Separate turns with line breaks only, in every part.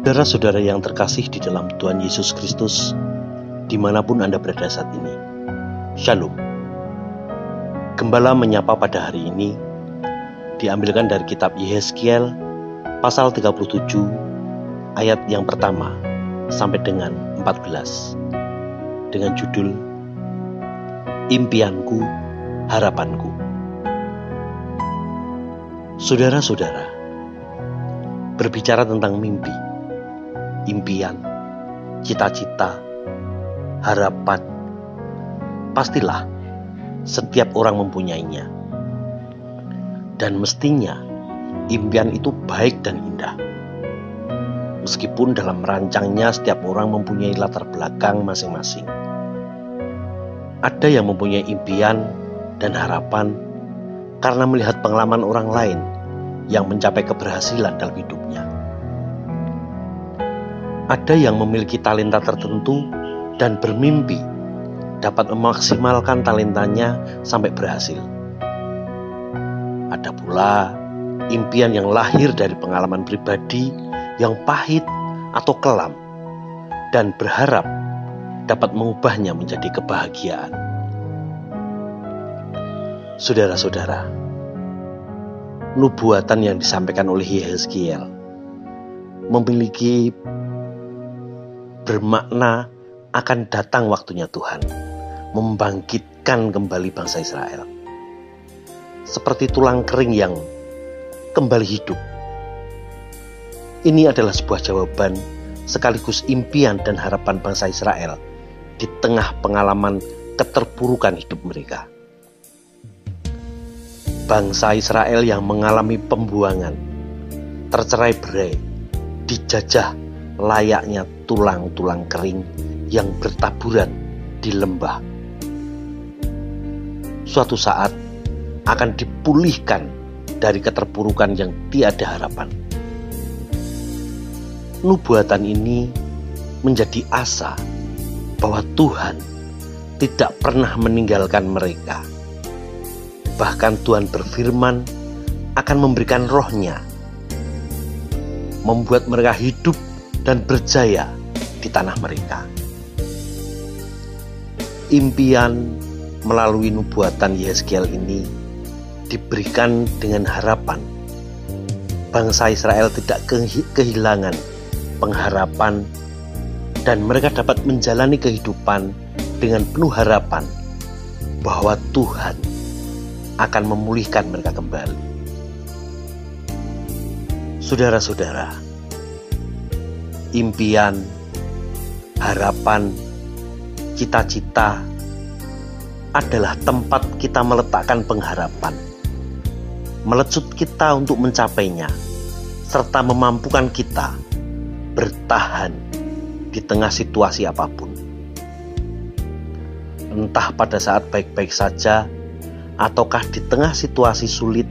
Saudara-saudara yang terkasih di dalam Tuhan Yesus Kristus, di mana pun Anda berada saat ini, Shalom. Gembala menyapa pada hari ini diambilkan dari kitab Yehezkiel pasal 37 ayat yang pertama sampai dengan 14 dengan judul Impianku, Harapanku. Saudara-saudara, berbicara tentang mimpi, impian, cita-cita, harapan, pastilah setiap orang mempunyainya. Dan mestinya impian itu baik dan indah. Meskipun dalam merancangnya setiap orang mempunyai latar belakang masing-masing. Ada yang mempunyai impian dan harapan karena melihat pengalaman orang lain yang mencapai keberhasilan dalam hidupnya. Ada yang memiliki talenta tertentu dan bermimpi dapat memaksimalkan talentanya sampai berhasil. Ada pula impian yang lahir dari pengalaman pribadi yang pahit atau kelam dan berharap dapat mengubahnya menjadi kebahagiaan. Saudara-saudara, nubuatan yang disampaikan oleh Yehezkiel memiliki bermakna akan datang waktunya Tuhan membangkitkan kembali bangsa Israel. Seperti tulang kering yang kembali hidup. Ini adalah sebuah jawaban sekaligus impian dan harapan bangsa Israel di tengah pengalaman keterpurukan hidup mereka. Bangsa Israel yang mengalami pembuangan, tercerai berai, dijajah layaknya tulang-tulang kering yang bertaburan di lembah. Suatu saat akan dipulihkan dari keterpurukan yang tiada harapan. Nubuatan ini menjadi asa bahwa Tuhan tidak pernah meninggalkan mereka. Bahkan Tuhan berfirman akan memberikan rohnya, membuat mereka hidup dan berjaya di tanah mereka. Impian melalui nubuatan Yeskiel ini diberikan dengan harapan bangsa Israel tidak kehilangan pengharapan dan mereka dapat menjalani kehidupan dengan penuh harapan bahwa Tuhan akan memulihkan mereka kembali. Saudara-saudara, impian, harapan, cita-cita adalah tempat kita meletakkan pengharapan, melecut kita untuk mencapainya, serta memampukan kita bertahan di tengah situasi apa pun. Entah pada saat baik-baik saja, ataukah di tengah situasi sulit,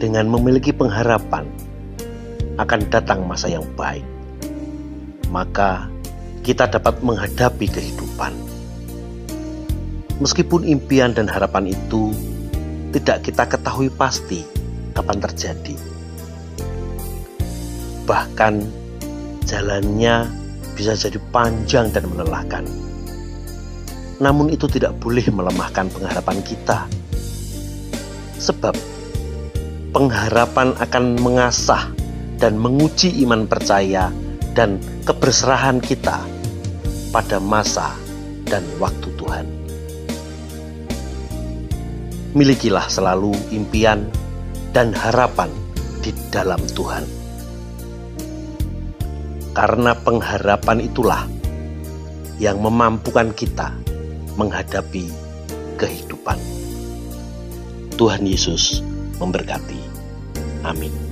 dengan memiliki pengharapan akan datang masa yang baik, maka kita dapat menghadapi kehidupan. Meskipun impian dan harapan itu tidak kita ketahui pasti kapan terjadi, bahkan jalannya bisa jadi panjang dan melelahkan. Namun, itu tidak boleh melemahkan pengharapan kita, sebab pengharapan akan mengasah dan menguji iman percaya dan keberserahan kita pada masa dan waktu Tuhan. Milikilah selalu impian dan harapan di dalam Tuhan. Karena pengharapan itulah yang memampukan kita menghadapi kehidupan. Tuhan Yesus memberkati. Amin.